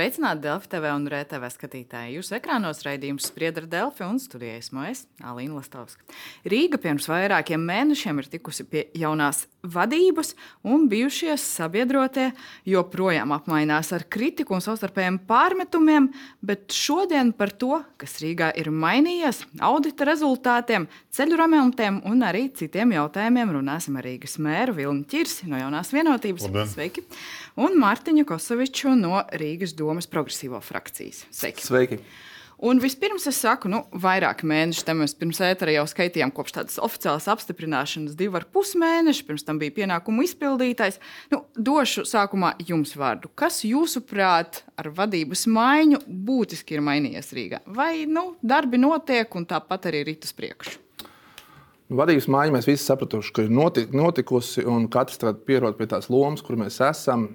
Sveicināti Delfi TV un RTV skatītāji. Jūsu ekrānos raidījums sprieda ar Delfi un studijā esmu es, Alīna Lastovska. Rīga pirms vairākiem mēnešiem ir tikusi pie jaunās vadības, un bijušie sabiedrotie joprojām apmainās ar kritiku un savstarpējiem pārmetumiem, bet šodien par to, kas Rīgā ir mainījies, audita rezultātiem, ceļu remontiem un arī citiem jautājumiem runāsim ar Rīgas mēru Vilnu Čirsi no jaunās vienotības. Labdien. Sveiki! Un Mārtiņu Kosoviču no Rīgas domas progresīvo frakcijas. Sveiki! Sveiki! Un vispirms es saku, nu, vairāk mēnešu tam mēs pirms ētera jau skaitījām, kopš tādas oficiālas apstiprināšanas, divi ar pus mēneši, pirms tam bija pienākumu izpildītājs. Nu, došu sākumā jums vārdu. Kas jūsuprāt ar vadības maiņu būtiski ir mainījies Rīgā? Vai nu, darbi notiek un tāpat arī rit uz priekšu? Vadības maiņa mēs visi sapratuši, ka ir noti- notikusi, un katrs tagad pierod pie tās lomas, kur mēs esam.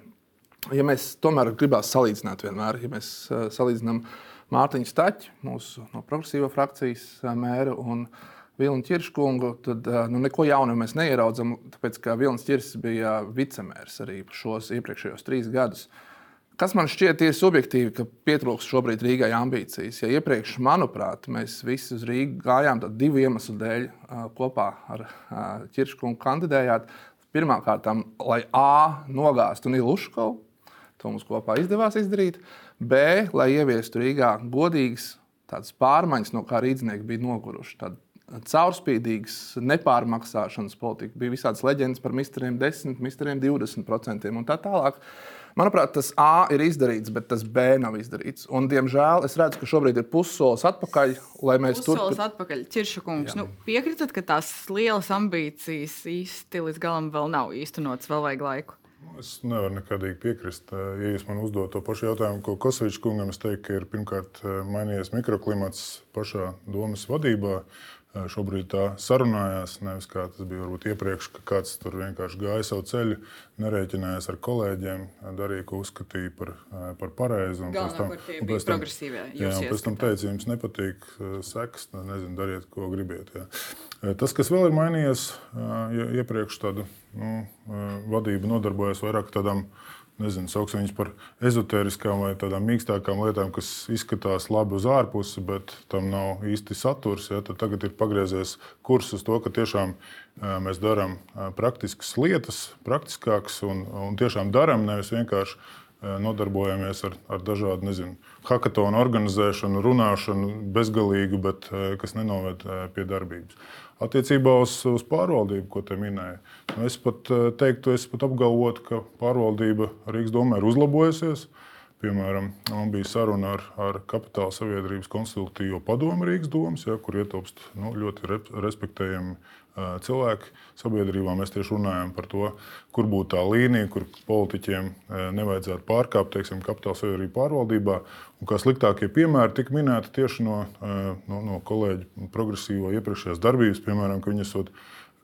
Ja mēs tomēr gribētu salīdzināt, vienmēr, ja mēs eh, salīdzinām Mārtiņu Staķu, mūsu no progresīvo frakcijas eh, mēru, un Vilnu Čirškungu, tad eh, nu, neko jaunu mēs neieraudzām, tāpēc ka Vilnis Čirs bija vicemērs arī šos iepriekšējos trīs gadus. Kas man šķiet ir subjektīvi, ka pietrūkst šobrīd Rīgai ambīcijas. Ja iepriekš, manuprāt, mēs visi uz Rīgā gājām divu iemeslu dēļ kopā ar Čirškungu kandidējāt. Pirmkārt, lai A nogāztu Nilu Uškovu, to mums kopā izdevās izdarīt, B, lai ieviestu Rīgā godīgas tādas pārmaiņas, no kā rīznieki bija noguruši. Tad caurspīdīgas nepārmaksāšanas politika. Bija visādas leģendas par misteriem 10, misteriem 20% un tā tālāk. Manuprāt, tas A ir izdarīts, bet tas B nav izdarīts. Un, diemžēl es redzu, ka šobrīd ir pussolis atpakaļ, lai mēs Solis turpinātu. atpakaļ, Čirša kungs. Nu, piekritat, ka tās lielas ambīcijas īsti līdz galam vēl nav īstenotas, vēl vajag laiku. Es nevaru nekādīgi piekrist. Ja jūs man uzdod to pašu jautājumu, ko Kosovičs kungam, es teiktu, ka ir pirmkārt eh, mainījies mikroklimats pašā domas vadībā. Eh, Šobrīd tā sarunājās, nevis kā tas bija varbūt iepriekš, ka kāds tur vienkārši gāja savu ceļu, nerēķinājās ar kolēģiem, darīja, ko uzskatīja par, par pareizi. un pēc tam- un pēc tam- Jā, un pēc tam teica, jums nepatīk seks, tad nezinu, dariet, ko gribiet. Jā. Tas, kas vēl ir mainījies, ja iepriekš tāda nu, vadība nodarbojas vairāk tādām, nezinu, sauksim viņas par ezotēriskām vai tādām mīkstākām lietām, kas izskatās labi uz ārpusi, bet tam nav īsti saturs. Ja, tagad ir pagriezies kurs uz to, ka tiešām mēs darām praktiskas lietas, praktiskākas un, un tiešām darām, nevis vienkārši nodarbojamies ar, ar dažādu, nezinu, hackathonu organizēšanu, runāšanu bezgalīgu, bet kas nenoved pie darbības. Attiecībā uz, uz pārvaldību, ko te minēja, nu, es pat eh, teiktu, es pat apgalvotu, ka pārvaldība Rīgas domē ir uzlabojusies. Piemēram, man bija saruna ar, ar Kapitāla sabiedrības konsultīvo padomu Rīgas domas, ja, kur ietilpst nu, ļoti respektējami cilvēki sabiedrībā. Mēs tieši runājam par to, kur būtu tā līnija, kur politiķiem uh, nevajadzētu pārkāpt teiksim, Kapitāla sabiedrību pārvaldībā. Un kā sliktākie piemēri tika minēti tieši no, uh, no, no kolēģa progresīvo iepriekšējās darbības, piemēram, ka viņi esot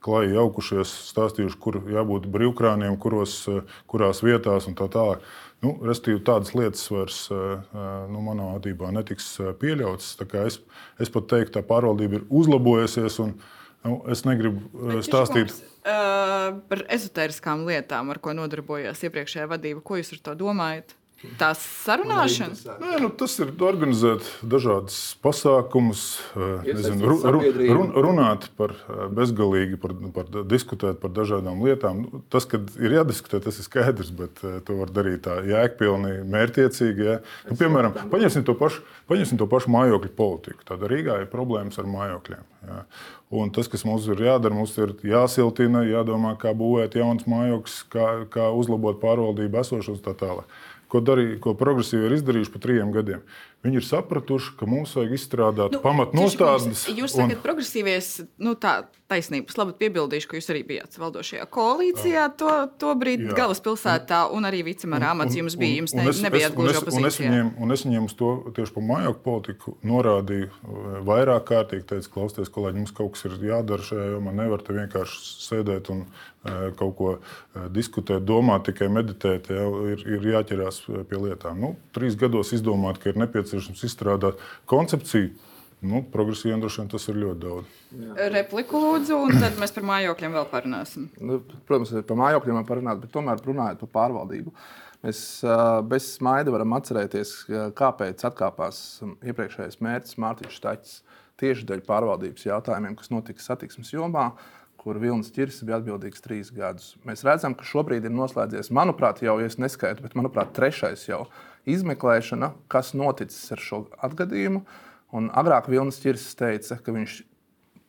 klāji jaukušies, stāstījuši, kur jābūt brīvkrāniem, kuros, kurās vietās un tā tālāk. Nu, Restīvi, tādas lietas vairs nu, manā vadībā netiks pieļautas. Tā Es, es pat teiktu, ka pārvaldība ir uzlabojusies. Un, nu, es negribu eh, stāstīt. Uh, par ezotēriskām lietām, ar ko nodarbojās iepriekšējā vadība. Ko jūs ar to domājat? Tās sarunāšanas. Nē, nu, tas ir organizēt dažādas pasākumus, eh, nezinu, ru, ru, run, runāt par eh, bezgalīgi, par, par diskutēt par dažādām lietām. Nu, Tas, ka ir jādiskutē, tas ir skaidrs, bet eh, to var darīt tā jēgpilni, mērķiecīgi. Ja. Nu, piemēram, paņemsim to, pašu, paņemsim to pašu mājokļu politiku. Tāda Rīgā ir problēmas ar mājokļiem. Ja. Un tas, kas mums ir jādara, mums ir jāsiltina, jādomā, kā būvēt jaunas mājokļus, kā, kā uzlabot pārvaldību esošos un tā tālāk ko, darīja, ko progresīvi ir izdarījuši pa trījiem gadiem. Viņi ir sapratuši, ka mums vajag izstrādāt nu, pamatnostādnes. Jūs sakat, un... progresīvies, nu tā taisnība. Es labi piebildīšu, ka jūs arī bijāt valdošajā koalīcijā to, to brīdi Jā. galvaspilsētā, un arī vicemēra amats jums bija. Jums ne, un es- nebijāt un gluži es- un es opozīcijā. viņiem- Un es viņiem uz to tieši par mājokļu politiku norādīju eh, vairāk kārtīgi. Teicu, klausieties, kolēģi, mums kaut kas ir jādara šajā jomā. Nevar te vienkārši sēdēt un eh, kaut ko eh, diskutēt, domāt, tikai meditēt. Ja, ir, ir jāķerās pie lietām. Nu, trīs gados izdomāt, ka ir nepieciešams izstrādāt koncepciju. Nu, Progresīviem droši vien tas ir ļoti daudz. Repliku lūdzu, un tad mēs par mājokļiem vēl parunāsim. Nu, protams, par mājokļiem var parunāt, bet tomēr runājot par pārvaldību. Mēs bez smaida varam atcerēties, kāpēc atkāpās iepriekšējais mērķis Mārtiņš Štačs tieši dēļ pārvaldības jautājumiem, kas notika satiksmes jomā, kur Vilnis Čirs bija atbildīgs trīs gadus. Mēs redzam, ka šobrīd ir noslēdzies, manuprāt, jau es neskaitu, bet manuprāt, trešais jau izmeklēšana, kas noticis ar šo atgadījumu. Un agrāk Vilnis Čirs teica, ka viņš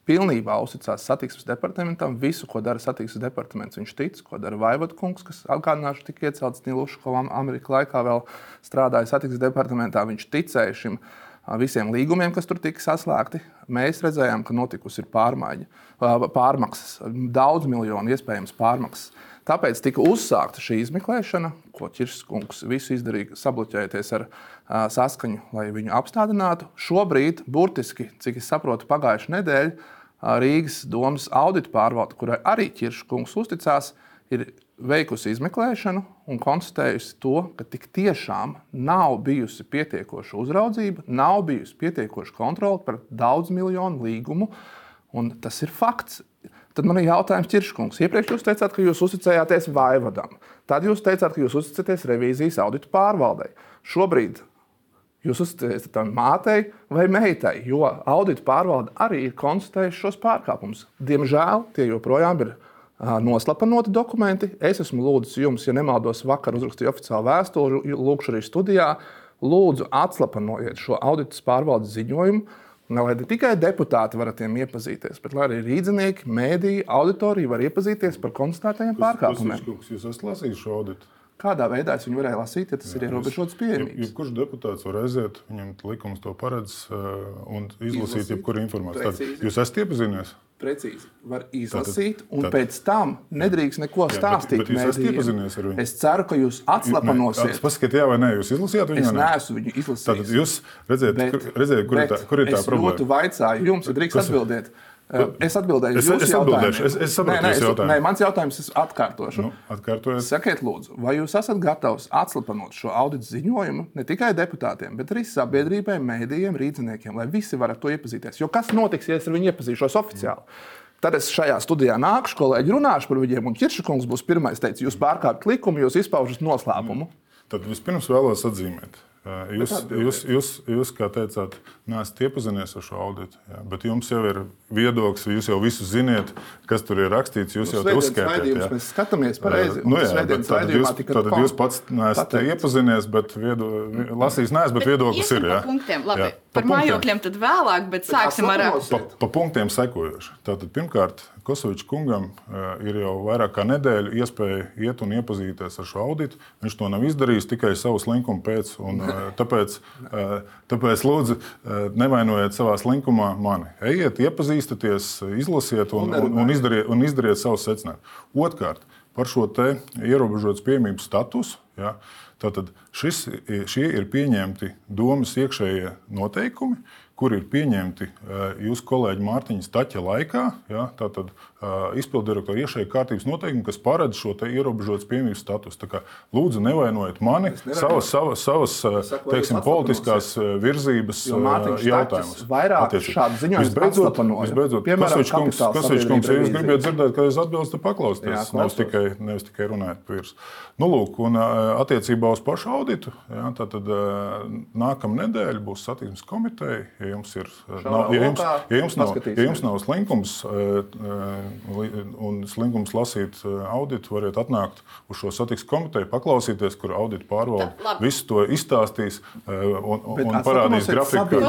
pilnībā uzticās satiksmes departamentam. Visu, ko dara satiksmes departaments, viņš tic, ko dara Vaivoda kungs, kas atgādināšu, tika iecelts Niluškovam Amerikas laikā, vēl strādāja satiksmes departamentā. Viņš ticēja šim visiem līgumiem, kas tur tika saslēgti. Mēs redzējām, ka notikusi ir pārmaiņa, pārmaksas, daudz miljonu iespējams pārmaksas. Tāpēc tika uzsākta šī izmeklēšana, ko Čirskungs visu izdarīja, sabloķējoties ar uh, saskaņu, lai viņu apstādinātu. Šobrīd, burtiski, cik es saprotu, pagājušā nedēļa Rīgas domas audita pārvalde, kurai arī Čirskungs uzticās, ir veikusi izmeklēšanu un konstatējusi to, ka tik tiešām nav bijusi pietiekoša uzraudzība, nav bijusi pietiekoša kontrole par daudz miljonu līgumu. Un tas ir fakts. Tad man ir jautājums, Čirškungs. Iepriekš jūs teicāt, ka jūs uzticējāties Vaivadam. Tad jūs teicāt, ka jūs uzticaties revīzijas auditu pārvaldei. Šobrīd jūs uzticaties tam mātei vai meitai, jo auditu pārvalde arī ir konstatējusi šos pārkāpumus. Diemžēl tie joprojām ir noslapanoti dokumenti. Es esmu lūdzis jums, ja nemaldos, vakar uzrakstīju oficiālu vēstuli, lūkšu arī studijā. Lūdzu, atslapanojiet šo auditu pārvaldes ziņojumu Lai ne tikai deputāti var ar tiem iepazīties, bet arī rīznieki, mēdīji, auditorija var iepazīties par konstatētajiem pārkāpumiem. Jūs esat lasījis šo auditu? Kādā veidā es viņu varēju lasīt, ja tas Jā, ir ierobežots pieejamības? Jebkurš deputāts var aiziet, viņam likums to paredz uh, un izlasīt jebkuru informāciju. Tad jūs esat iepazinies? Precīzi. Var izlasīt, tātad, un tātad, pēc tam nedrīkst neko jā, stāstīt. Bet, bet jūs esat iepazinies ar viņu. Es ceru, ka jūs atslapanosiet. Paskatiet, jā vai nē, jūs izlasījāt viņu? Es neesmu viņu izlasījis. Tātad jūs redzējāt, bet, kur, redzējāt, kur, bet, ir tā, kur ir tā problēma? Es ļoti vaicāju jums, ja drīkst atbildēt. Ir? Es atbildēju es, es atbildēšu. Es, es saprotu, nē, nē, es, jautājumu. nē, mans jautājums ir atkārtošu. Nu, atkārtojiet. Sakiet, lūdzu, vai jūs esat gatavs atslapanot šo auditu ziņojumu ne tikai deputātiem, bet arī sabiedrībai, mēdījiem, rīzniekiem, lai visi varētu to iepazīties? Jo kas notiks, ja es ar viņu iepazīšos oficiāli? Tad es šajā studijā nākšu, kolēģi runāšu par viņiem, un Kiršakungs būs pirmais teicis, jūs pārkāpjat likumu, jūs izpaužat noslēpumu. Tad vispirms vēlos atzīmēt, Jūs, jūs, jūs, jūs, kā teicāt, neesat iepazinies ar šo auditu, jā, bet jums jau ir viedoklis, jūs jau visu ziniet, kas tur ir rakstīts. Jūs nu, jau uzskatāt, mēs skatāmies pareizi. Nu, jā, tad jūs, tad jūs pats neesat iepazinies, bet viedo, lasījis neesat, bet viedoklis ir. Jā. Punktiem, labi. Jā, Par punktiem. mājokļiem tad vēlāk, bet sāksim ar... Pa, pa punktiem sekojoši. Tātad pirmkārt, Kosovičs kungam uh, ir jau vairāk kā nedēļa iespēja iet un iepazīties ar šo auditu. Viņš to nav izdarījis tikai savu slinkumu pēc. Un, uh, tāpēc, uh, tāpēc lūdzu, uh, nevainojiet savā slinkumā mani. Ejiet, iepazīstieties, izlasiet un, un, un, izdariet, un izdariet savus secinājumus. Otrkārt, par šo ierobežotas piemības statusu. Ja, tātad šis, šie ir pieņemti domas iekšējie noteikumi, kur ir pieņemti jūsu kolēģi Mārtiņa Staķa laikā. Ja, tātad izpildirektora iešēja kārtības noteikumi, kas paredz šo ierobežotas piemības statusu. Kā, lūdzu, nevainojiet mani savas, savas, savas teiksim, politiskās virzības jautājumus. Vairāk šādu ziņojumu visbeidzot, visbeidzot Kasvičs kungs, ja jūs gribat dzirdēt, ka es atbilstu, paklausieties, nevis tikai, nevis tikai runājot virs. Nu, lūk, un attiecībā uz pašu auditu, ja, tad nākamā nedēļa būs satiksmes komiteja. Ja jums ir, nav, ja jums, ja jums nav, ja jums nav slinkums, un slinkums lasīt eh, auditu, variet atnākt uz šo satiksmes komiteju, paklausīties, kur audita pārvalde visu to izstāstīs eh, un, Bet un parādīs grafiku.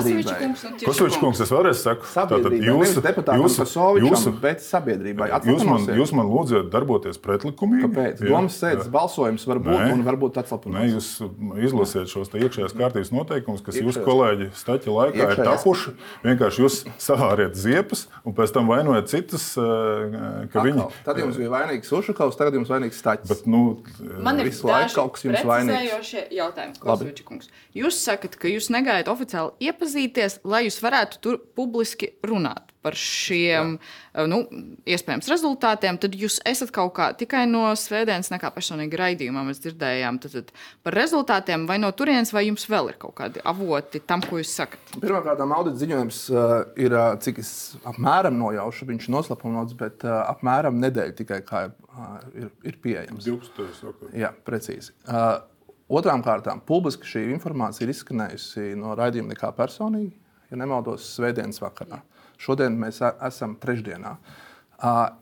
Kosovičs kungs, es vēlreiz saku, tātad jūs, jūs, jūs, bet sabiedrībai. jūs man, jūs man lūdziet darboties pretlikumīgi. Kāpēc? Domas sēdes balsojums var būt un varbūt atslapinājums. Nē, jūs izlasiet šos iekšējās kārtības noteikumus, kas jūsu kolēģi staķa laikā ir tapuši. Vienkārši jūs savāriet ziepes un pēc tam vainojat citus eh, viņi. Tad jums bija vainīgs Ušakovs, tagad jums vainīgs Staķis. Bet, nu, Man ir visu laiku kaut kas jums vainīgs. Jautājums. Jūs sakat, ka jūs negaidat oficiāli iepazīties, lai jūs varētu tur publiski runāt par šiem Jā. nu, iespējams rezultātiem, tad jūs esat kaut kā tikai no svētdienas, nekā personīgi raidījumā mēs dzirdējām, tad, tad par rezultātiem vai no turienes, vai jums vēl ir kaut kādi avoti tam, ko jūs sakat? Pirmkārt, audita ziņojums uh, ir, uh, cik es apmēram nojaušu, viņš noslapanots, bet bet uh, apmēram nedēļa tikai kā, uh, ir, ir pieejams. 12. Okay. Jā, precīzi. Uh, Otrām kārtām, publiski šī informācija ir izskanējusi no raidījuma nekā personīgi, ja nemaldos, Svētdienas vakarā. Šodien mēs esam trešdienā.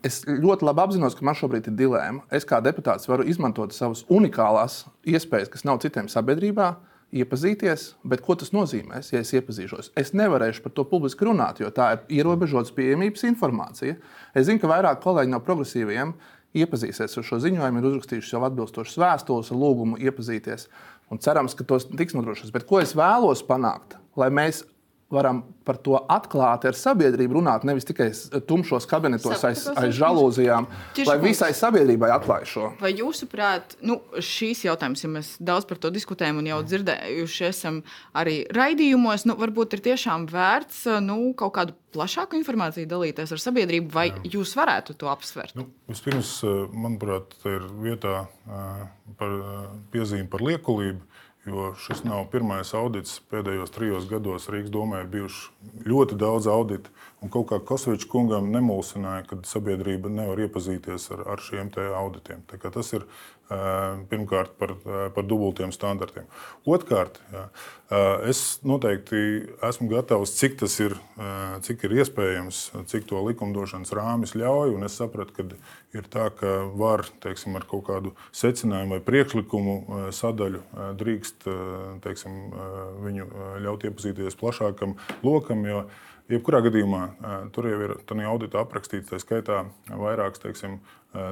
Es ļoti labi apzinos, ka man šobrīd ir dilemma. Es kā deputāts varu izmantot savas unikālās iespējas, kas nav citiem sabiedrībā, iepazīties, bet ko tas nozīmēs, ja es iepazīšos? Es nevarēšu par to publiski runāt, jo tā ir ierobežotas pieejamības informācija. Es zinu, ka vairāk kolēģi no progresīviem iepazīsies ar šo ziņojumu, ir uzrakstījuši jau atbilstošas vēstules ar lūgumu iepazīties. Un cerams, ka tos tiks nodrošināts. Bet ko es vēlos panākt? Lai mēs varam par to atklāti ar sabiedrību runāt, nevis tikai tumšos kabinetos aiz, aiz žalūzijām, lai visai sabiedrībai atklāj šo. Vai jūsuprāt, nu, šīs jautājums, ja mēs daudz par to diskutējam un jau dzirdējuši esam arī raidījumos, nu, varbūt ir tiešām vērts nu, kaut kādu plašāku informāciju dalīties ar sabiedrību, vai Jā. jūs varētu to apsvērt? Nu, vispirms, manuprāt, ir vietā par piezīme par liekulību Jo šis nav pirmais audits. Pēdējos trijos gados Rīgas domē ir bijuši ļoti daudz auditu. Un kaut kā Kosovičs kungam nemulsināja, ka sabiedrība nevar iepazīties ar, ar šiem auditiem. Tas ir pirmkārt par, par dubultiem standartiem. Otrkārt, jā, es noteikti esmu gatavs, cik tas ir, cik ir iespējams, cik to likumdošanas rāmis ļauj. Es sapratu, ka ir tā, ka var teiksim, ar kaut kādu secinājumu vai priekšlikumu sadaļu drīkst teiksim, viņu ļaut iepazīties plašākam lokam. Jo, Jebkurā gadījumā tur jau ir tādā auditā aprakstīts, tā skaitā vairākas teiksim,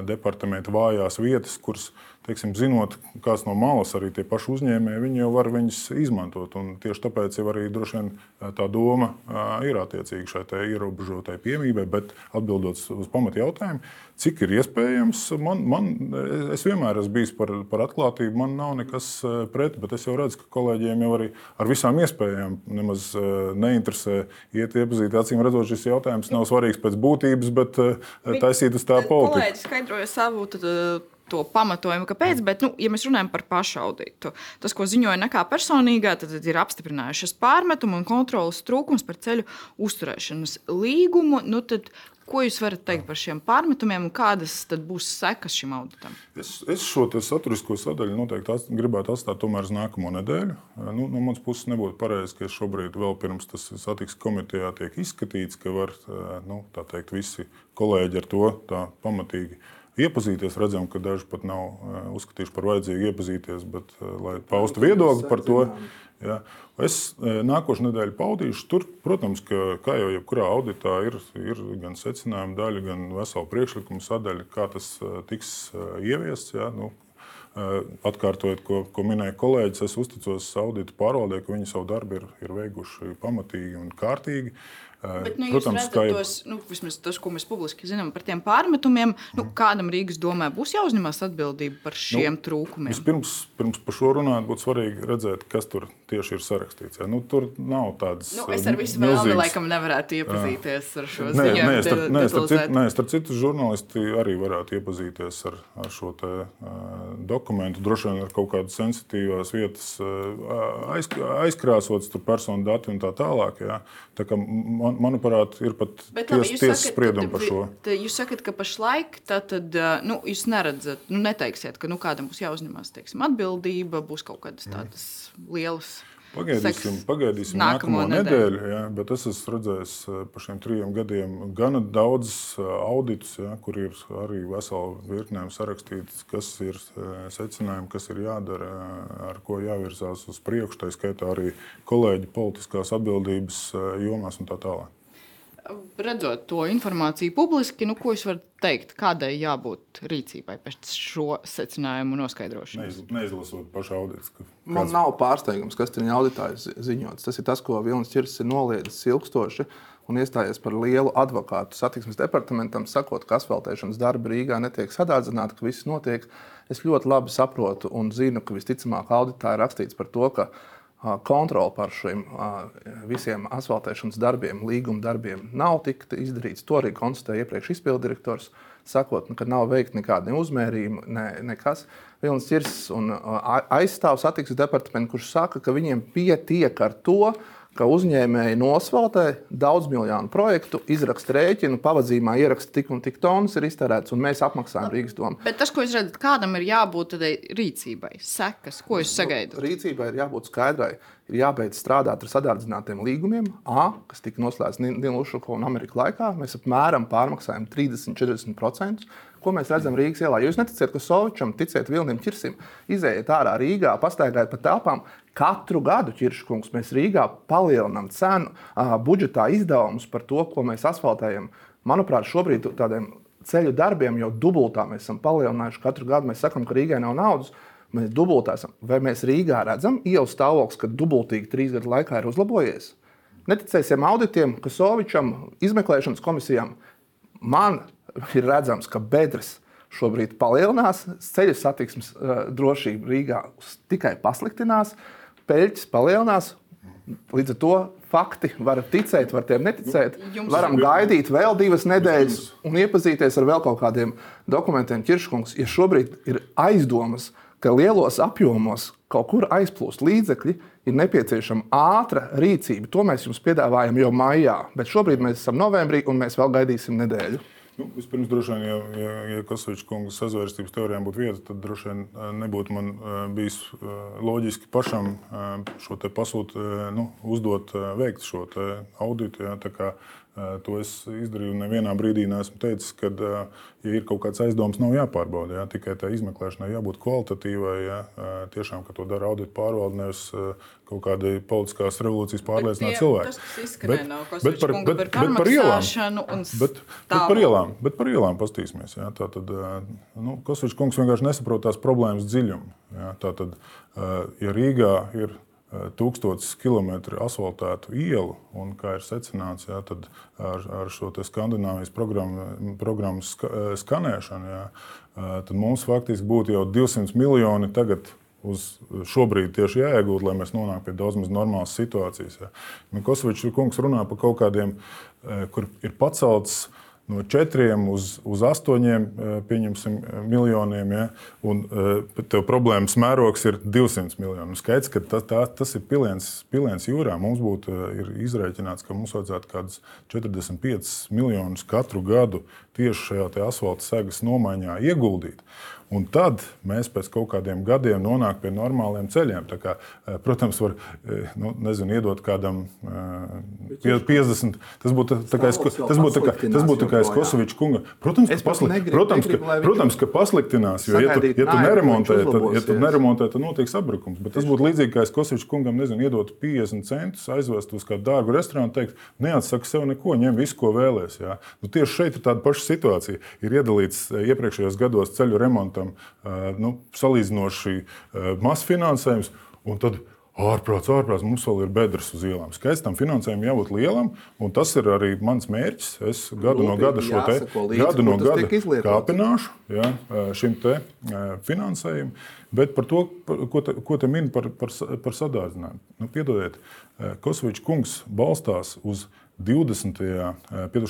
departamenta vājās vietas, kuras, teiksim, zinot, kāds no malas arī tie paši uzņēmēji, viņi jau var viņus izmantot. Un tieši tāpēc jau arī droši vien tā doma ir attiecīga šai ierobežotai piemībai, bet atbildot uz pamatu jautājumu, cik ir iespējams, man, man, es vienmēr esmu bijis par, par atklātību, man nav nekas pret, bet es jau redzu, ka kolēģiem jau arī ar visām iespējām nemaz neinteresē iet iepazīt. Acīm redzot, šis jautājums nav svarīgs pēc būtības, bet taisīt uz tā politiku skaidroja savu tad, eh, to pamatojumu, kāpēc. Bet, nu, ja mēs runājam par pašauditu, tas, ko ziņoja nekā personīgā, tad, tad ir apstiprinājušas pārmetumu un kontrolas trūkums par ceļu uzturēšanas līgumu. Nu, tad, Ko jūs varat teikt par šiem pārmetumiem un kādas būs sekas šim auditam? Es, es šo saturisko sadaļu noteikti ats, gribētu atstāt tomēr uz nākamo nedēļu. Nu, no manas puses nebūtu pareizi, ka šobrīd, vēl pirms tas satiksmes komitejā tiek izskatīts, ka var nu, teikt, visi kolēģi ar to pamatīgi iepazīties. Redzam, ka daži pat nav uzskatījuši par vajadzīgu iepazīties, bet lai paustu viedokli par to. Ja. Es e, nākošais nedēļu paudīšu. Tur, protams, ka, kā jau jebkurā auditā, ir, ir gan secinājuma daļa, gan vesela priekšlikuma sadaļa, kā tas tiks ieviests. Ja. Nu, Atkārtojot, ko, ko minēja kolēģis, es uzticos auditu pārvaldē, ka viņi savu darbu ir, ir veikuši pamatīgi un kārtīgi. Bet, nu, Protams, ka tos, nu, vismaz tas, ko mēs publiski zinām par tiem pārmetumiem, nu, mm. kādam Rīgas domē būs jāuzņemas atbildība par nu, šiem nu, trūkumiem. Vispirms, pirms par šo runāt, būtu svarīgi redzēt, kas tur tieši ir sarakstīts. Ja? Nu, tur nav tādas. Nu, es ar visu vēlmi laikam nevarētu iepazīties jā. ar šo nē, ziņojumu. Nē, starp, nē, starp, citu, nē, starp citu žurnālisti arī varētu iepazīties ar, ar šo te, uh, dokumentu. Droši vien ar kaut kādas sensitīvās vietas uh, aiz, aizkrāsotas personu dati un tā tālāk. Ja? Tā kā man, man, manuprāt, ir pat ties, tiesas spriedumi par šo. Jūs sakat, ka pašlaik tad, nu, jūs neredzat, nu, neteiksiet, ka nu, kādam būs jāuzņemas teiksim, atbildība, būs kaut kādas tādas lielas. Pagaidīsim, pagaidīsim nākamo, nākamo nedēļu, nedēļu ja, bet es esmu redzējis par šiem trim gadiem gana daudz auditus, ja, kur ir arī vesela virknē sarakstīts, kas ir secinājumi, kas ir jādara, ar ko jāvirzās uz priekšu. Tā skaitā arī kolēģi politiskās atbildības jomās un tā tālāk redzot to informāciju publiski, nu, ko jūs varat teikt, kādai jābūt rīcībai pēc šo secinājumu noskaidrošanas? Neiz, neizlasot pašu auditu. Kāds... Man nav pārsteigums, kas tur auditājs ziņots. Tas ir tas, ko Vilnis Čirs ir noliedzis ilgstoši un iestājies par lielu advokātu satiksmes departamentam, sakot, ka asfaltēšanas darbi Rīgā netiek sadārdzināti, ka viss notiek. Es ļoti labi saprotu un zinu, ka visticamāk auditā ir rakstīts par to, ka kontrole par šiem visiem asfaltēšanas darbiem, līguma darbiem nav tikta izdarīts. To arī konstatēja iepriekš izpilddirektors, sakot, ka nav veikta nekāda uzmērījuma, ne, nekas. Vilnis Čirs aizstāv satiksmes departamentu, kurš saka, ka viņiem pietiek ar to, ka uzņēmēji nosvaltē daudz miljonu projektu, izraksta rēķinu, pavadījumā ieraksta tik un tik tonnas ir iztērēts, un mēs apmaksājam Rīgas domu. Bet tas, ko jūs redzat, kādam ir jābūt tādai rīcībai, sekas, ko jūs sagaidat? Nu, rīcībai ir jābūt skaidrai. Ir jābeidz strādāt ar sadārdzinātiem līgumiem, A, kas tika noslēgts Dienvidu un Amerikas laikā. Mēs apmēram pārmaksājam 30-40%. Ko mēs redzam Rīgas ielā? Jūs neticiet, ka Sovičam, ticiet Vilnim Čirsim, iziet ārā Rīgā, pastaigājot pa telpām. Katru gadu ķirškungs mēs Rīgā palielinām cenu, uh, budžetā izdevumus par to, ko mēs asfaltējam. Manuprāt, šobrīd tādiem ceļu darbiem jau dubultā mēs esam palielinājuši. Katru gadu mēs sakām, ka Rīgai nav naudas. Mēs dubultēsim. Vai mēs Rīgā redzam ielas stāvoklis, ka dubultīgi trīs gadu laikā ir uzlabojies? Neticēsim auditiem, ka Sovičam, izmeklēšanas komisijām, man ir redzams, ka bedres šobrīd palielinās, ceļu satiksmes uh, drošība Rīgā tikai pasliktinās, peļķis palielinās. Līdz ar to fakti var ticēt, var tiem neticēt. Jums Varam gaidīt vēl divas nedēļas un iepazīties ar vēl kaut kādiem dokumentiem. Kirškungs, ja šobrīd ir aizdomas, ka lielos apjomos kaut kur aizplūst līdzekļi, ir nepieciešama ātra rīcība. To mēs jums piedāvājam jau maijā, bet šobrīd mēs esam novembrī un mēs vēl gaidīsim nedēļu. Nu, vispirms, droši vien, ja, ja, ja Kasovičs kungas sazvērstības teorijām būtu vieta, tad droši vien nebūtu man bijis loģiski pašam šo pasūtu nu, uzdot, veikt šo auditu. Ja, To es izdarīju. Nevienā brīdī neesmu teicis, ka, ja ir kaut kāds aizdoms, nav jāpārbauda. Jā. Tikai tā izmeklēšanai jābūt kvalitatīvai. Jā. Tiešām, ka to dara audita pārvalde, nevis kaut kāda politiskās revolūcijas pārliecināta cilvēka. Tas bet, bet, par, bet, bet par ielām. Bet, bet par ielām, bet par ielām pastīsimies. Jā. Tā tad, nu, Kosvičs kungs vienkārši nesaprot tās problēmas dziļumu. Jā. Tā tad, ja Rīgā ir tūkstotis kilometru asfaltētu ielu, un, kā ir secināts, jā, ar, ar šo Skandināvijas programmu, programmu skanēšanu, jā, tad mums faktiski būtu jau 200 miljoni tagad. Uz šobrīd tieši jāiegūt, lai mēs nonāktu pie daudz maz normālas situācijas. Kosovičs kungs runā par kaut kādiem, kur ir pacelts uh, no 4 uz, uz 8 eh, miljoniem. Ja, un eh, tev problēmas mērogs ir 200 miljoni. Nu, skaidrs, ka tā, tā, tas ir piliens, piliens jūrā. Mums būtu izreikināts, ka mums vajadzētu kaut kādus 45 miljonus katru gadu tieši šajā asfalta segas nomaiņā ieguldīt. Un tad mēs pēc kaut kādiem gadiem nonākam pie normāliem ceļiem. Kā, eh, protams, var eh, nu, nezinu, iedot kādam 50. Eh, tas būtu kā es Kosovičs kunga. Protams, ka, pasli, negribu, protams, negribu, ka, protams, ka pasliktinās. Jo, ja tu, ja tu neremontē, tad, ja tu neremontē, tad notiek sabrukums. Bet tas būtu līdzīgi, kā es Kosovičs kungam nezinu, iedot 50 centus, aizvest uz kādu dārgu restorānu un teikt, neatsaka sev neko, ņem visu, ko vēlēs. Nu, tieši šeit ir tāda paša situācija. Ir iedalīts iepriekšējos gados ceļu remontam tam nu, salīdzinoši mazs finansējums. Un tad ārprāts, ārprāts, mums vēl ir bedres uz ielām. Skaidrs, tam finansējumam jābūt lielam, un tas ir arī mans mērķis. Es gadu no gada šo te līdzi, gadu no gada kāpināšu ja, šim te finansējumam. Bet par to, ko te, ko te min par, par, par sadārdzinājumu. Nu, piedodiet, Kosovičs kungs balstās uz 20.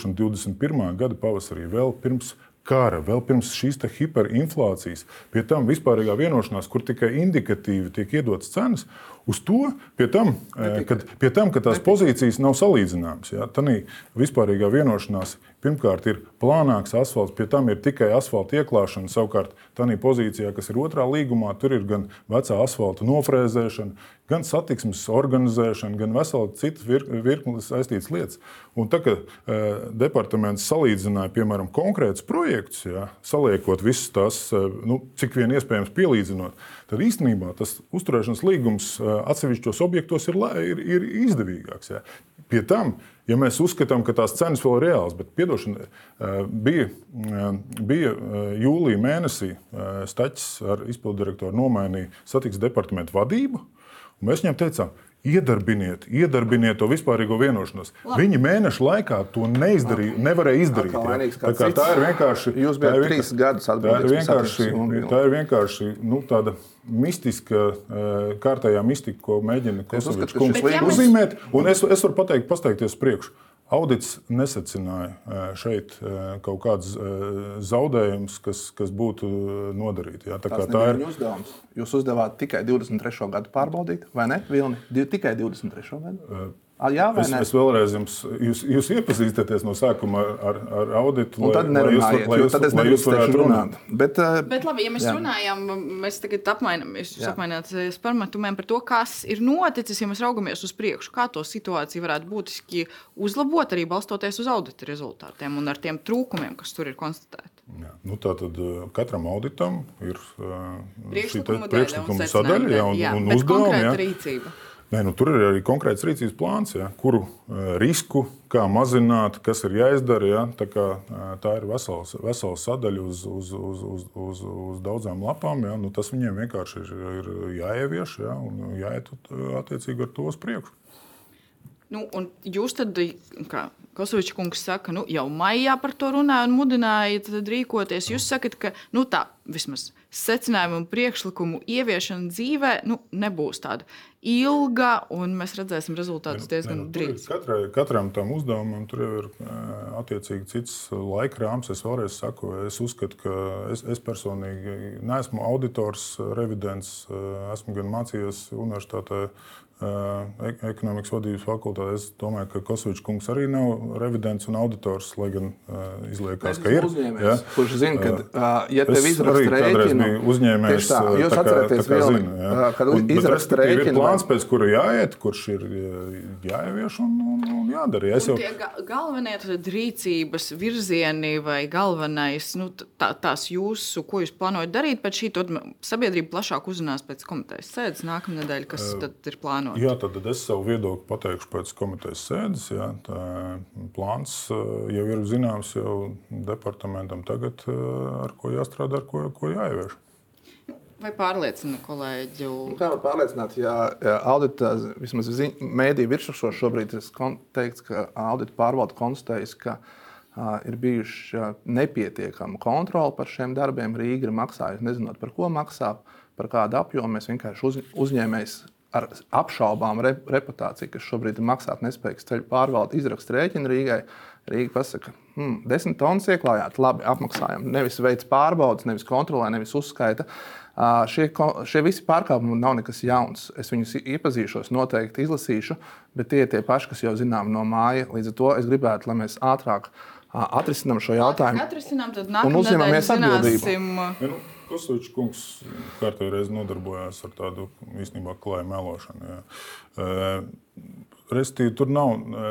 un 21. gada pavasarī, vēl pirms kara, vēl pirms šīs hiperinflācijas, pie tam vispārīgā vienošanās, kur tikai indikatīvi tiek iedotas cenas, uz to, pie tam, eh, kad, pie tam ka tās Netika. pozīcijas nav salīdzināmas. Ja, Tā vispārīgā vienošanās pirmkārt ir plānāks asfalts, pie tam ir tikai asfalta ieklāšana. Savukārt, tā pozīcijā, kas ir otrā līgumā, tur ir gan vecā asfalta nofrēzēšana, gan satiksmes organizēšana, gan vesela citas vir, virknes saistītas lietas. Un tā kā e, departaments salīdzināja, piemēram, konkrētus projektus, ja, saliekot visas tās, e, nu, cik vien iespējams pielīdzinot, tad īstenībā tas uzturēšanas līgums e, atsevišķos objektos ir, ir, ir izdevīgāks. Ja. Pie tam, ja mēs uzskatām, ka tās cenas vēl ir reālas, bet piedošana, bija, bija jūlijā mēnesī Staķis ar izpilddirektoru nomainīja satiksmes departamentu vadību. Mēs viņam teicām, Iedarbiniet, iedarbiniet to vispārīgo vienošanos. Labi. Viņi mēnešu laikā to neizdarīja, nevarēja izdarīt. Tā, kā, tā ir vienkārši. Jūs bijat trīs gadus atbildīgi. Tā ir vienkārši, tā ir vienkārši nu, tāda mistiska, kārtējā mistika, ko mēģina Kosovičs kungs uzzīmēt. Un es, es varu pateikt, pasteikties priekšu. Audits nesacināja šeit kaut kādus zaudējumus, kas, kas būtu nodarīti. Jā, tā, tā ir uzdevums. Jūs uzdevāt tikai 23. gadu pārbaudīt, vai ne? Vilni, tikai 23. gadu? Jā, es, es vēlreiz jums, jūs, jūs iepazīstaties no sākuma ar, ar, auditu. Un tad nerunājiet, lai jūs, tad es nedrīkstēšu runāt. Bet, uh, Bet labi, ja mēs jā. runājam, mēs tagad apmainamies, jūs apmaināties par metumiem par to, kas ir noticis, ja mēs raugamies uz priekšu, kā to situāciju varētu būtiski uzlabot, arī balstoties uz audita rezultātiem un ar tiem trūkumiem, kas tur ir konstatēti. Jā. Nu, Tātad katram auditam ir šī priekšlikuma sadaļa jā, un, jā, un uzdevumi. Rīcība. Nē, nu, tur ir arī konkrēts rīcības plāns, ja, kuru uh, risku, kā mazināt, kas ir jāizdara. Ja, tā, kā, uh, tā ir vesels, vesels sadaļa uz, uz, uz, uz, uz, uz daudzām lapām. Ja, nu, tas viņiem vienkārši ir, ir jāievieš ja, un jāiet attiecīgi ar to uz priekšu. Nu, jūs tad, kā Kosovičs kungs saka, nu, jau maijā par to runāja un mudināja rīkoties. Jūs sakat, ka nu, tā vismaz secinājumu un priekšlikumu ieviešana dzīvē nu, nebūs tāda ilga, un mēs redzēsim rezultātus diezgan nu, drīz. Katrai, katram tam uzdevumam tur ir attiecīgi cits laika rāms. Es vēlreiz saku, es uzskatu, ka es, es personīgi neesmu auditors, revidents, esmu gan mācījies universitātē ekonomikas vadības fakultātē. Es domāju, ka Kosovičs kungs arī nav revidents un auditors, lai gan izliekās, ka ir. Ja? Kurš zina, ka, ja tev izraksta rēķinu, uzņēmējs, tā, jūs tā kā, atceraties tā kā vēl, zina, ja? kad izraksta rēķinu. Ir plāns, pēc kura jāiet, kurš ir jāievieš un, un, un jādara. Ja jau... Tie galvenie rīcības virzieni vai galvenais, nu, tā, tās jūsu, ko jūs plānojat darīt pēc šī, tad sabiedrība plašāk uzzinās pēc komitejas sēdes nākamnedēļ, kas uh, tad ir plānots plānot? Jā, tad es savu viedokli pateikšu pēc komitejas sēdes. Jā, plāns eh, jau ir zināms jau departamentam tagad, eh, ar ko jāstrādā, ar ko, ko jāievieš. Vai pārliecina kolēģi? Nu, kā var pārliecināt, ja, audita, vismaz mēdīju virsrakšos šobrīd ir teikts, ka audita pārvalde konstatējas, ka uh, ir bijuši nepietiekama kontrola par šiem darbiem. Rīga ir maksājusi, nezinot, par ko maksā, par kādu apjomu. Mēs vienkārši uz, uzņēmējs ar apšaubām re, reputāciju, kas šobrīd ir maksātnespējīgs ceļu pārvalde, izraksta rēķinu Rīgai. Rīga pasaka, hmm, desmit tonnas ieklājāt, labi, apmaksājam. Nevis veids pārbaudas, nevis kontrolē, nevis uzskaita. Uh, šie, šie visi pārkāpumi nav nekas jauns. Es viņus iepazīšos, noteikti izlasīšu, bet tie ir tie paši, kas jau zinām no māja. Līdz ar to es gribētu, lai mēs ātrāk atrisinām šo jautājumu. Atrisinām, tad nākamā nedēļa zināsim. Atbildību. Kosovičs kungs reizi nodarbojās ar tādu īstenībā klāju melošanu. Jā. Restīvi, tur nav.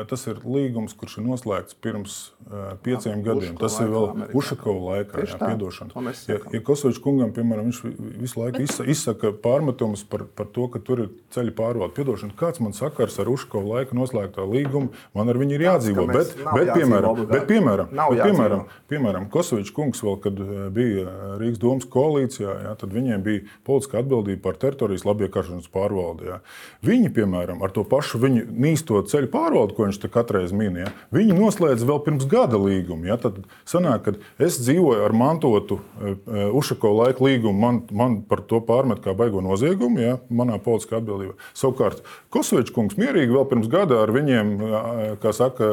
Tas ir līgums, kurš ir noslēgts pirms uh, pieciem Ušako gadiem. Tas ir vēl Ušakova laikā. Jā, piedošana. Ja, ja Kosovičs kungam, piemēram, viņš visu laiku Bet... izsaka pārmetumus par, par to, ka tur ir ceļu pārvalde. Piedošana, kāds man sakars ar Ušakova laiku noslēgtā līgumu, man ar viņu ir jādzīvo. Bet, bet, piemēram, bet, piemēram, bet, piemēram, piemēram Kosovičs kungs vēl, kad bija Rīgas domas koalīcijā, jā, tad viņiem bija politiska atbildība par teritorijas labiekāršanas pārvaldi. Jā. Viņi, piemēram, ar to pašu viņu īsto ceļu pārvaldu, ko viņš katreiz min, ja, viņi noslēdz vēl pirms gada līgumu. Ja, tad sanāk, ka es dzīvoju ar mantotu uh, Ušako laika līgumu, man, man par to pārmet kā baigo noziegumu, ja, manā politiskā atbildībā. Savukārt, Kosovičs kungs mierīgi vēl pirms gada ar viņiem, kā saka,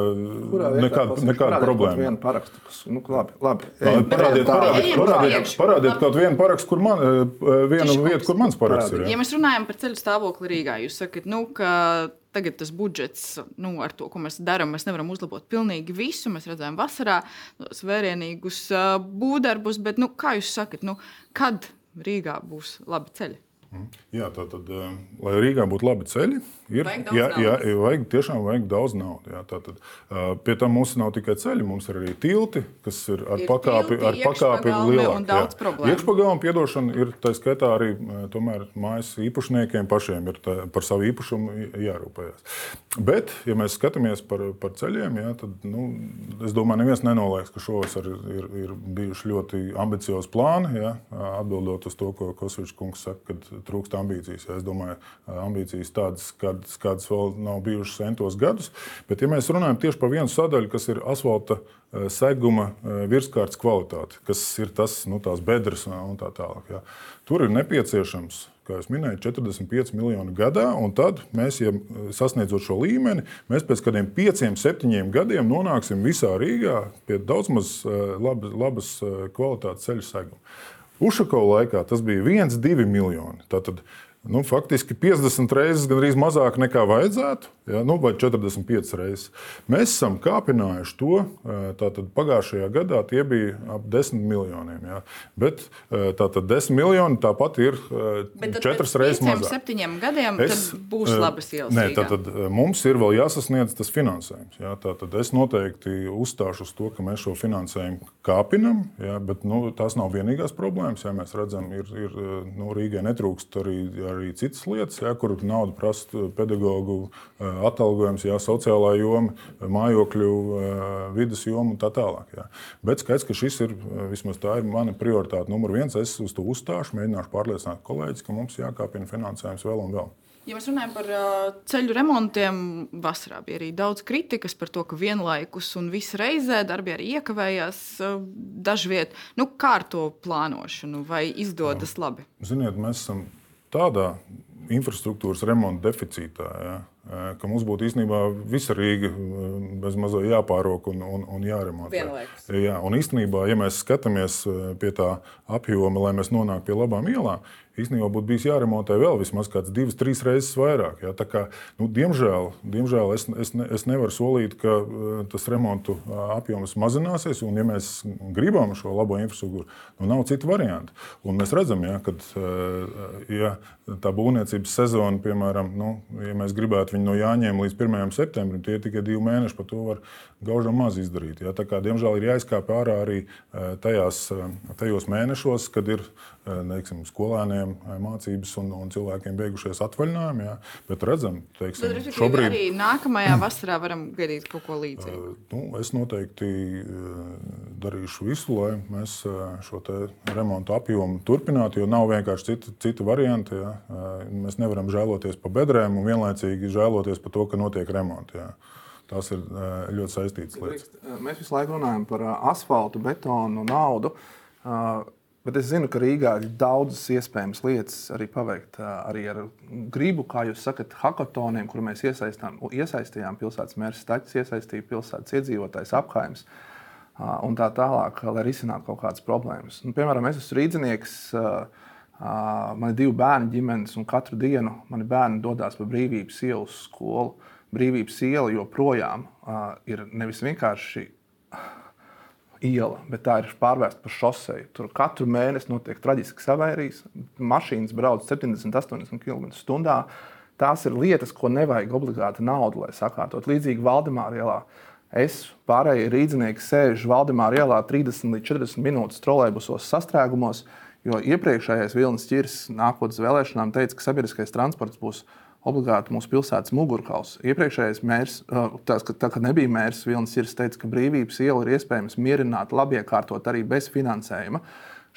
nekāda, nekāda problēma. Parakstu, nu, labi, labi. Parādiet, parādiet, parādiet, parādiet kaut vienu parakstu, kur man, vienu vietu, kur mans paraksts ir. Ja. ja mēs runājam par ceļu stāvokli Rīgā, jūs sakat, nu, ka tagad tas budžets, nu, ar to, ko mēs darām, mēs nevaram uzlabot pilnīgi visu. Mēs redzējām vasarā tos vērienīgus būvdarbus, bet, nu, kā jūs sakat, nu, kad Rīgā būs labi ceļi? Mhm. Jā, tā tad, lai Rīgā būtu labi ceļi, Ir, jā, jā, vajag, tiešām vajag daudz naudas. Jā, tātad, uh, pie tam mums nav tikai ceļi, mums ir arī tilti, kas ir ar ir pakāpi, tilti, ar pakāpi lielāku. Iekšpagalma piedošana ir tā skaitā arī tomēr, mājas īpašniekiem pašiem ir tā, par savu īpašumu jārūpējas. Bet, ja mēs skatāmies par, par ceļiem, jā, tad nu, es domāju, neviens nenoliedz, ka šovasar ir, ir, ir bijuši ļoti ambiciozi plāni. Jā, atbildot uz to, ko Kosovs kungs saka, ka trūkst ambīcijas. Es domāju, ambīcijas tādas, kādas kādas, vēl nav bijušas centos gadus. Bet, ja mēs runājam tieši par vienu sadaļu, kas ir asfalta eh, seguma eh, virskārtas kvalitāte, kas ir tas, nu, tās bedres un tā tālāk, jā. tur ir nepieciešams. Kā jau minēju, 45 miljoni gadā, tad mēs, ja sasniedzot šo līmeni, mēs pēc kādiem 5, 7 gadiem nonāksim visā Rīgā pie daudz maz eh, labas, labas kvalitātes ceļu seguma. Ušako laikā tas bija 1,2 miljoni. Tātad nu, faktiski 50 reizes gandrīz mazāk nekā vajadzētu, ja, nu, vai 45 reizes. Mēs esam kāpinājuši to. Tātad pagājušajā gadā tie bija ap 10 miljoniem. Ja. Bet tātad 10 miljoni tāpat ir Bet 4 reizes mazāk. Septiņiem gadiem es, būs labas ielas. Nē, tātad mums ir vēl jāsasniedz tas finansējums. Ja. Tātad es noteikti uzstāšu uz to, ka mēs šo finansējumu kāpinam, ja, bet nu, tās nav vienīgās problēmas. Ja. Mēs redzam, ir, ir nu, Rīgai netrūkst arī arī citas lietas, ja, kur nauda prasa pedagoģu eh, atalgojums, ja, sociālā joma, mājokļu, eh, vidas joma un tā tālāk. Ja. Bet skaidrs, ka šis ir eh, vismaz tā ir mana prioritāte numur viens. Es uz to uzstāšu, mēģināšu pārliecināt kolēģis, ka mums jākāpina finansējums vēl un vēl. Ja mēs runājam par uh, ceļu remontiem, vasarā bija arī daudz kritikas par to, ka vienlaikus un visā reizē darbi arī iekavējās uh, dažviet. Nu, kā ar to plānošanu, vai izdodas Jā. labi? Ziniet, mēs esam tādā infrastruktūras remonta deficītā, ja, ka mums būtu īstenībā visa Rīga bez mazā jāpārok un, un, un jāremontē. Jā, un īstenībā, ja mēs skatāmies pie tā apjoma, lai mēs nonāktu pie labām ielām, īstenībā būtu bijis jāremontē vēl vismaz kāds divas, trīs reizes vairāk. Ja? Kā, nu, diemžēl diemžēl es, es, ne, es nevaru solīt, ka uh, tas remontu uh, apjoms mazināsies. Un, ja mēs gribam šo labo infrastruktūru, nu, nav citu variantu. Un mēs redzam, ja, ka uh, ja tā būvniecības sezona, piemēram, nu, ja mēs gribētu viņu no Jāņiem līdz 1. septembrim, tie ir tikai divi mēneši, par to var gaužam maz izdarīt. Ja? Tā kā, diemžēl ir jāizkāp ārā arī tajās, tajos mēnešos, kad ir neiksim, skolēniem mācības un, un cilvēkiem beigušies atvaļinājumi. Jā. Bet redzam, teiksim, Bet, šobrīd arī nākamajā vasarā varam gaidīt kaut ko līdzīgu. Nu, es noteikti darīšu visu, lai mēs šo remontu apjomu turpinātu, jo nav vienkārši cita, cita varianta. Jā. Mēs nevaram žēloties par bedrēm un vienlaicīgi žēloties par to, ka notiek remonti. Jā. Tās ir ļoti saistītas lietas. Mēs visu laiku runājam par asfaltu, betonu, naudu. Bet es zinu, ka Rīgā ir daudzas iespējamas lietas arī paveikt. Arī ar gribu, kā jūs sakat, hackathoniem, kur mēs iesaistījām pilsētas mērs, staķis, iesaistīja pilsētas iedzīvotājs apgājums un tā tālāk, lai risinātu kaut kādas problēmas. Un, piemēram, es esmu rīznieks. Man ir divi bērni ģimenes, un katru dienu mani bērni dodas pa brīvības ielu skolu. Brīvības iela joprojām ir nevis vienkārši iela, bet tā ir pārvērsta par šoseju. Tur katru mēnesi notiek traģisks avārijas, mašīnas brauc 70, 80 km/h. Tās ir lietas, ko nevajag obligāti naudu, lai sakārtot. Līdzīgi Valdemāra ielā. Es pārējie rīznieki sēžu Valdemāra ielā 30 līdz 40 minūtes trolēļbusos sastrēgumos, jo iepriekšējais Vilnis Čirs nākot uz vēlēšanām teica, ka sabiedriskais transports būs obligāti mūsu pilsētas mugurkauls. Iepriekšējais mērs, tās, ka, tā, kad nebija mērs, Vilnis ir teicis, ka brīvības iela ir iespējams mierināt, labi iekārtot arī bez finansējuma.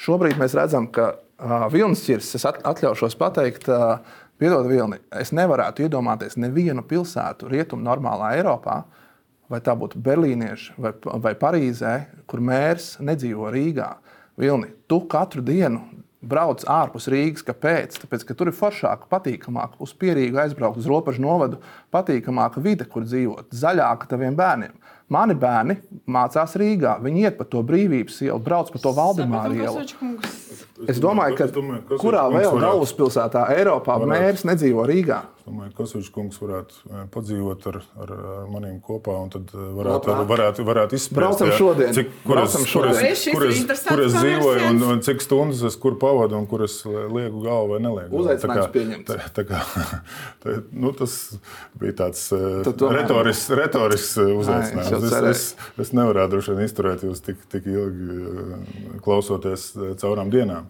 Šobrīd mēs redzam, ka uh, Vilnis ir, es atļaušos pateikt, uh, piedod Vilni, es nevarētu iedomāties nevienu pilsētu rietumu normālā Eiropā, vai tā būtu berlīnieši vai, vai Parīzē, kur mērs nedzīvo Rīgā. Vilni, tu katru dienu brauc ārpus Rīgas. Kāpēc? Tāpēc, ka tur ir foršāk, patīkamāk, uz pierīgu aizbraukt uz robežu novadu, patīkamāka vide, kur dzīvot, zaļāka taviem bērniem. Mani bērni mācās Rīgā. Viņi iet pa to brīvības ielu, brauc pa to Valdemāru ielu. Es domāju, ka kurā vēl galvaspilsētā Eiropā mērs nedzīvo Rīgā? Es domāju, ka Kosovs kungs varētu eh, padzīvot ar, ar maniem kopā un tad eh, varētu, ar, varētu, varētu izspriest. Braucam šodien. Cik, kur, es, kur, es, kur, es, kur es dzīvoju un, un cik stundas es kur pavadu un kur es lieku galvu vai nelieku. Uzaicinājums pieņemts. Tā, tā kā, tā, nu, tas bija tāds eh, retorisks retoris uzaicinājums. Es, es, es nevarētu droši vien izturēt jūs tik, tik ilgi klausoties caurām dienām.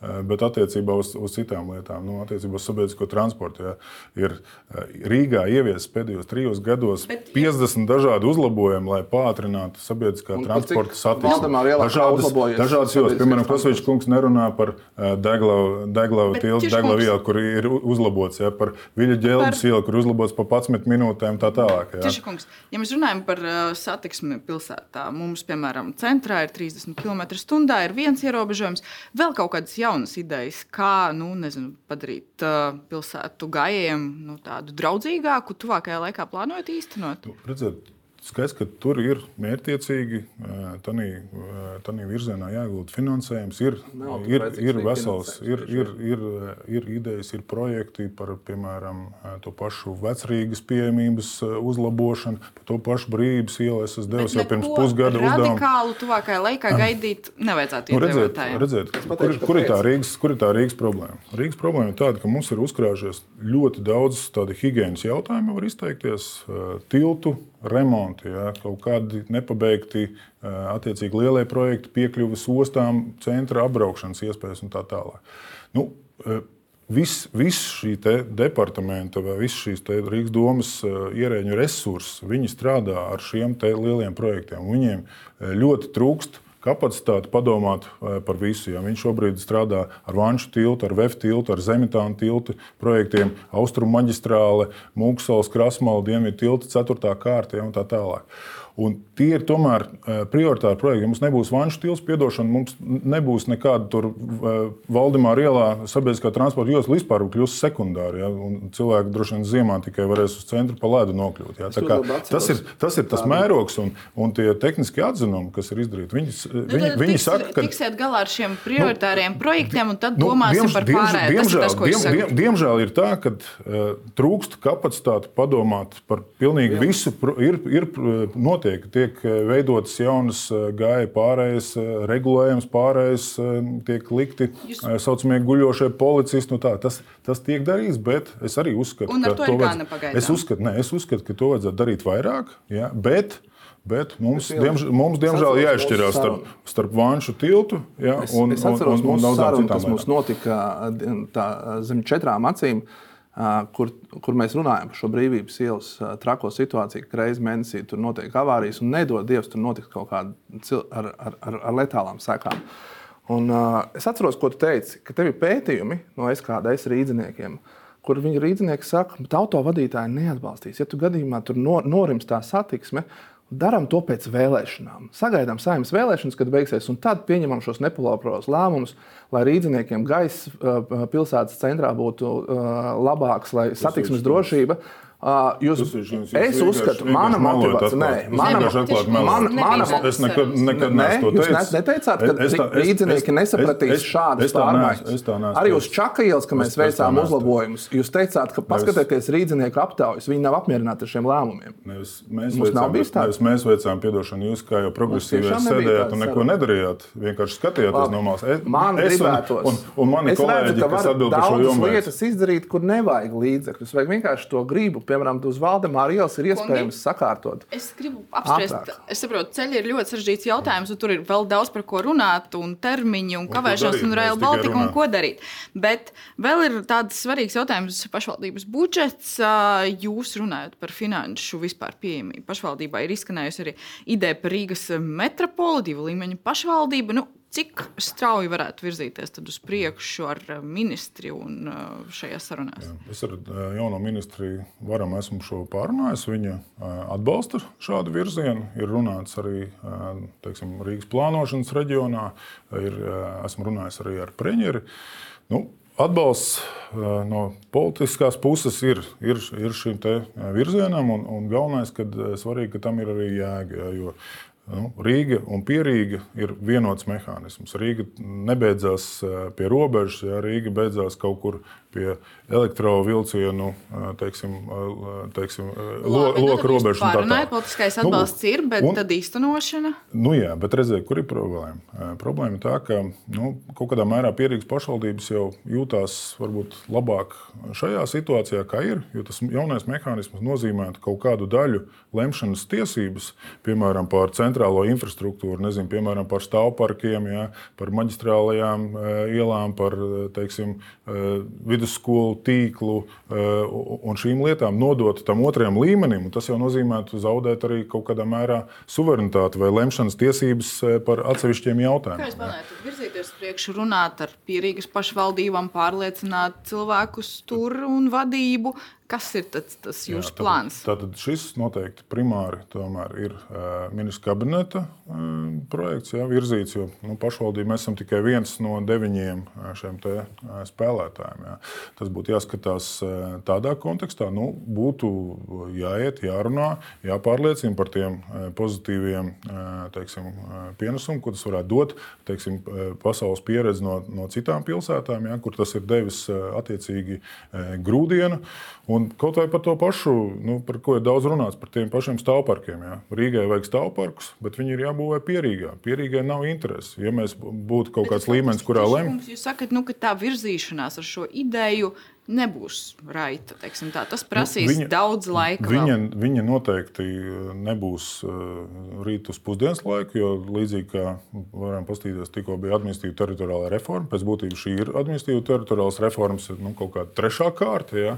bet attiecībā uz, uz citām lietām, nu, attiecībā uz sabiedrisko transportu, ja, ir eh, Rīgā ieviesis pēdējos trijos gados Bet, 50 dažādu uzlabojumu, lai pātrinātu sabiedriskā un, transporta satiksmi. Dažādas, dažādas jomas, piemēram, Kosovīčs kungs nerunā par eh, Deglavu tiltu, Deglavu ielu, kur ir uzlabots, ja, par Viļa ģelbas ielu, kur ir uzlabots pa 11 minūtēm tā tālāk. Ja. Tieši, kungs, ja mēs runājam par satiksmi pilsētā, mums, piemēram, centrā ir 30 km/h, ir viens ierobežojums, vēl kaut kādas jaunas jaunas idejas, kā nu, nezinu, padarīt uh, pilsētu gājējiem nu, tādu draudzīgāku, tuvākajā laikā plānojot īstenot? Nu, redzēt, Skaidrs, ka tur ir mērķiecīgi, tādā virzienā jāiegūt finansējums. Ir, Nav ir, ir vesels, ir, ir, ir, ir idejas, ir projekti par, piemēram, to pašu vecrīgas pieejamības uzlabošanu, par to pašu brīvības ielu. Es esmu devis jau pirms pusgada uzdevumu. Radikālu tuvākajā laikā gaidīt nevajadzētu Nu, redzēt, redzēt, kur, kur, ir. Rīgas, kur ir tā Rīgas problēma? Rīgas problēma ir tāda, ka mums ir uzkrājušies ļoti daudz tādu higiēnas jautājumu, var izteikties, tiltu remonti, ja, kaut kādi nepabeigti eh, attiecīgi lielie projekti, piekļuves ostām, centra apbraukšanas iespējas un tā tālāk. Nu, eh, Viss vis šī departamenta vai visas šīs Rīgas domas eh, ierēģu resursi, viņi strādā ar šiem lieliem projektiem. Viņiem ļoti trūkst kapacitāti padomāt eh, par visu. Ja viņš šobrīd strādā ar Vanšu tiltu, ar VF tiltu, ar Zemitānu tiltu projektiem, Austrumu maģistrāle, Mūksals, Krasmala, Dienvidu tilta, 4. kārta ja, un tā tālāk. Un tie ir tomēr eh, prioritāri projekti. Ja mums nebūs vanšu tilts, piedošana, mums nebūs nekāda tur eh, Valdemāra ielā sabiedriskā transporta josla vispār kļūs sekundāra. Ja? un Cilvēki droši vien ziemā tikai varēs uz centru pa ledu nokļūt. Ja? Kā Tas ir tas, ir tas mērogs un, un tie tehniskie atzinumi, kas ir izdarīti. Viņi, Nu, viņi, viņi tiks, saka, ka tiksiet galā ar šiem prioritāriem projektiem, un tad Nu, domāsim diemž- par diemž- pārējiem. Tas ir Diemžēl, tas, diem, diem, diemžēl ir tā, ka uh, trūkst kapacitāti padomāt par pilnīgi visu. Pro- Ir, ir uh, notiek, tiek uh, veidotas jaunas uh, gāja pārējas, uh, regulējums pārējas, uh, tiek likti Jūs- saucamie guļošie policisti. Nu tā, tas, tas tiek darīts, bet es arī uzskatu, ka to ir vajadz- es uzskatu, ne, es uzskatu, ka to vajadzētu darīt vairāk. Ja, bet, Bet mums, diemž, mums diemžēl, atceros jāizšķirās starp, starp Vanšu tiltu ja, Es, un, es atceros un, un, un daudzām citām kas mums lietām. notika tā, zem četrām acīm, ā, kur, kur mēs runājam par šo brīvības ielas trako situāciju, ka reizē mēnesī tur notiek avārijas un nedod Dievs, tur notiks kaut kāda ar, ar, ar, ar letālām sekām. Un, uh, es atceros, ko tu teici, ka tev ir pētījumi no SKDS rīdziniekiem, kur viņi rīdzinieki saka, ka autovadītāji neatbalstīs. Ja tu gadījumā tur no, norims tā satiksme, darām to pēc vēlēšanām. Sagaidām saimnes vēlēšanas, kad beigsies, un tad pieņemam šos nepopulārus lēmumus, lai rīdziniekiem gaiss uh, pilsētas centrā būtu uh, labāks, lai satiksmes drošība. Uh, jūs, ir jums- jūs es uzskatu, vienkārši mana motivācija, Jūs mana, Nebija Es nekad, nekad neesmu to jūs teicis. ne- neteicāt, ka Es- es es- nesapratīs es- es- šādas pārmaiņas. Arī uz. Čaka ielas, kad mēs veicām uzlabojumus, jūs teicāt, ka paskatieties rīznieku aptaujas, viņi nav apmierināti ar šiem lēmumiem. Nevis mēs Mums nav veicām, bijis tā? nevis mēs veicām, piedošanu, jūs kā jau nebija sēdējāt tāda un neko nedarījāt. Vienkārši skatījāties no malas. Man gribētos. Un, un mani kolēģi, ka kas atbild par šo jomu. lietas izdarīt, kur nevajag līdzekļus. Vajag vienkārši to gribu. Piemēram, uz Valdemāra ielas ir iespējams sakārtot. Es gribu apspriest, Ātrāk. es saprotu, ceļi ir ļoti sarežģīts jautājums, un tur ir vēl daudz par ko runāt, un termiņi, un ko kavēšanas, darīt? un Rail Baltica, un ko darīt. Bet vēl ir tāds svarīgs jautājums - pašvaldības budžets. Jūs runājat par finanšu vispār pieejamību. Pašvaldībā ir izskanējusi arī ideja par Rīgas metropoli, divu līmeņu pašvaldību. Nu, Cik strauji varētu virzīties uz priekšu ar ā, ministri un ā, šajās sarunās? Es ar eh, jauno ministriju varam esmu šo pārunājis. Viņa eh, atbalsta šādu virzienu. Ir runāts arī eh, teiksim, Rīgas plānošanas reģionā. Ir, eh, esmu runājis arī ar premjeri. Nu, Atbalsts eh, no politiskās puses ir, ir, ir šim eh, virzienam, un, un galvenais, ka svarīgi, ka tam ir arī jēga. Jo, Nu, Rīga un Pierīga ir vienots mehānisms. Rīga nebeidzās eh, pie robežas, ja Rīga beidzās kaut kur pie elektrovilcienu eh, teiksim, eh, teiksim, lo, Labi, nu loka robežas. tā tālāk. Politiskais Nu, atbalsts ir, bet un- tad īstenošana. Nu, jā, bet redziet, kur ir problēma? Problēma ir tā, ka nu, kaut kādā mērā pierīgas pašvaldības jau jūtās varbūt labāk šajā situācijā, kā ir. Jo tas jaunais mehānisms nozīmē kaut kādu daļu lemšanas tiesības, piemēram, par centrālo infrastruktūru, nezinu, piemēram, par stāvparkiem, jā, par maģistrālajām eh, ielām, par eh, teiksim, eh, vidusskolu tīklu un šīm lietām nodot tam otrajam līmenim. Tas jau nozīmē zaudēt arī kaut kādā mērā suverenitāti vai lemšanas tiesības par atsevišķiem Kā jautājumiem. jūs plānojat virzīties priekšu, runāt ar pierīgas pašvaldībām, pārliecināt cilvēkus tur un vadību, Kas ir tas, tas jūsu Jā, plāns? Tātad šis noteikti primāri ir uh, ministra kabineta uh, projekts, jā, virzīts, jo nu, pašvaldība mēs esam tikai viens no deviņiem šiem te, uh, spēlētājiem. Jā. Tas būtu jāskatās uh, tādā kontekstā, nu, būtu jāiet, jārunā, jāpārliecina par tiem uh, pozitīviem uh, teiksim, uh, pienesumiem, ko tas varētu dot teiksim, uh, pasaules pieredzi no, no citām pilsētām, jā, kur tas ir devis uh, attiecīgi uh, grūdienu. Un kaut vai par to pašu, nu, par ko ir daudz runāts, par tiem pašiem stāvparkiem. Jā. Rīgai vajag stāvparkus, bet viņi ir jābūvē pierīgā. Pierīgai nav interesi. Ja mēs būtu kaut bet kāds līmenis, kurā lemj, jūs sakat, nu, ka tā virzīšanās ar šo ideju nebūs raita. Tas prasīs nu, viņa, daudz laika. Viņa, vēl. viņa noteikti uh, nebūs uh, rīt uz pusdienas laiku, jo līdzīgi kā varam paskatīties, tikko bija administratīva teritoriālā reforma. Pēc būtības šī ir administratīva teritoriālās reformas nu, kaut kāda trešā kārta. Ja?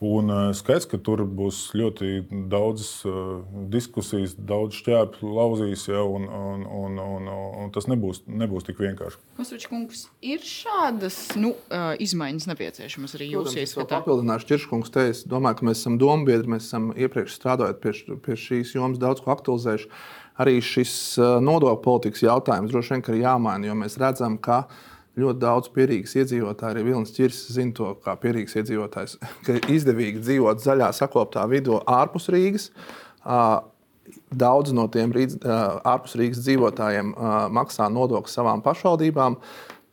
Un uh, skaidrs, ka tur būs ļoti daudz uh, diskusijas, daudz šķērslu lauzīs, ja, un, un, un, un, un tas nebūs, nebūs tik vienkārši. Konstrukts ir šādas nu, uh, izmaiņas nepieciešamas arī jūsu ieskatā. Papildināšu Čirškungs te. Es domāju, ka mēs esam dombiedri, mēs esam iepriekš strādājot pie, pie šīs jomas daudz ko aktualizējuši. Arī šis nodokļu politikas jautājums droši vien ir jāmaina, jo mēs redzam, ka uh, Ļoti daudz pierīgas iedzīvotāji, arī Vilnis Čirs, zina to, kā pierīgs iedzīvotājs, ka izdevīgi dzīvot zaļā sakoptā vidū ārpus Rīgas. Daudz no tiem rīdz, ārpus Rīgas dzīvotājiem maksā nodokļus savām pašvaldībām.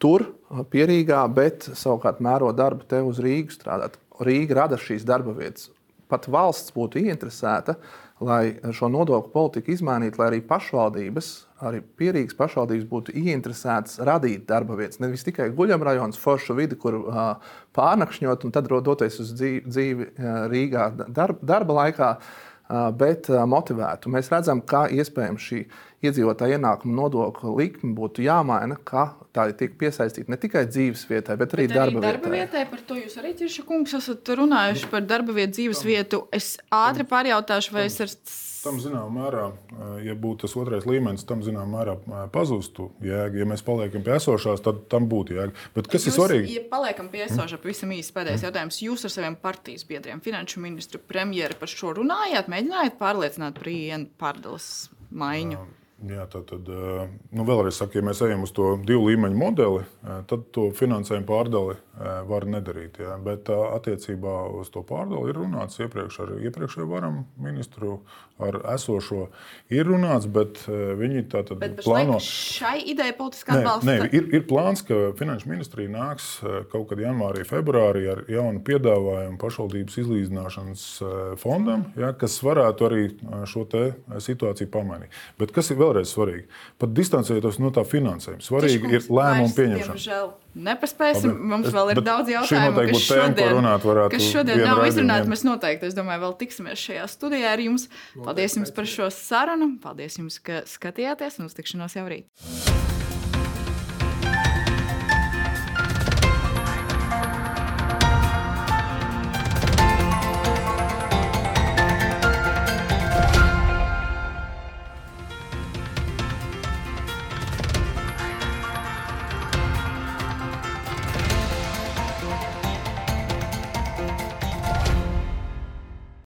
Tur, pierīgā, bet savukārt mēro darbu te uz Rīgu strādāt. Rīga rada šīs darba vietas. Pat valsts būtu ieinteresēta uh, lai šo nodokļu politiku izmainītu, lai arī pašvaldības, arī pierīgas pašvaldības būtu ieinteresētas radīt darba vietas. Nevis tikai guļamrajonas, foršu vidi, kur uh, pārnakšņot un tad doties uz dzīvi, dzīvi uh, Rīgā darba, darba laikā, uh, bet uh, motivētu. Mēs redzam, kā iespējams šī iedzīvotāja ienākuma nodokļa likme būtu jāmaina, ka tā tiek piesaistīta ne tikai dzīves vietai, bet arī bet darba, arī darba vietai. Par to jūs arī, Tirša kungs, esat runājuši par darba vietu, dzīves vietu. Es ātri pārjautāšu, vai es ar tam zināmā mērā, ja būtu tas otrais līmenis, tam zināmā mērā pazustu jēga. Ja mēs paliekam pie esošās, tad tam būtu jēga. Bet kas jūs, ir svarīgi? Ja paliekam pie esošā, pavisam īsi pēdējais mm. jautājums. Jūs ar saviem partijas biedriem, finanšu ministru, premjeru par šo runājāt, mēģinājāt pārliecināt par ienu pārdales maiņu? Um. Jā, tā tad, nu, vēlreiz saku, ja mēs ejam uz to divu līmeņu modeli, tad to finansējumu pārdali var nedarīt. Jā. Bet attiecībā uz to pārdali ir runāts iepriekš ar iepriekšējo varam ministru, ar esošo ir runāts, bet viņi tātad bet plāno. Šai idejai politiskā atbalsta? Nē, ir, ir plāns, ka finanšu ministrija nāks kaut kad janvārī, februārī ar jaunu piedāvājumu pašvaldības izlīdzināšanas fondam, jā, kas varētu arī šo situāciju pamainīt. Bet kas ir vēl vēlreiz svarīgi. Pat distancējoties no tā finansējuma, svarīgi ir lēmumu pieņemšana. Diemžēl nepaspēsim. Labi. Mums vēl ir daudz jautājumu, kas šodien, tēma, kas šodien nav izrunāti. Mēs noteikti, es domāju, vēl tiksimies šajā studijā ar jums. Paldies jums par šo sarunu. Paldies jums, ka skatījāties un uz tikšanos jau rīt.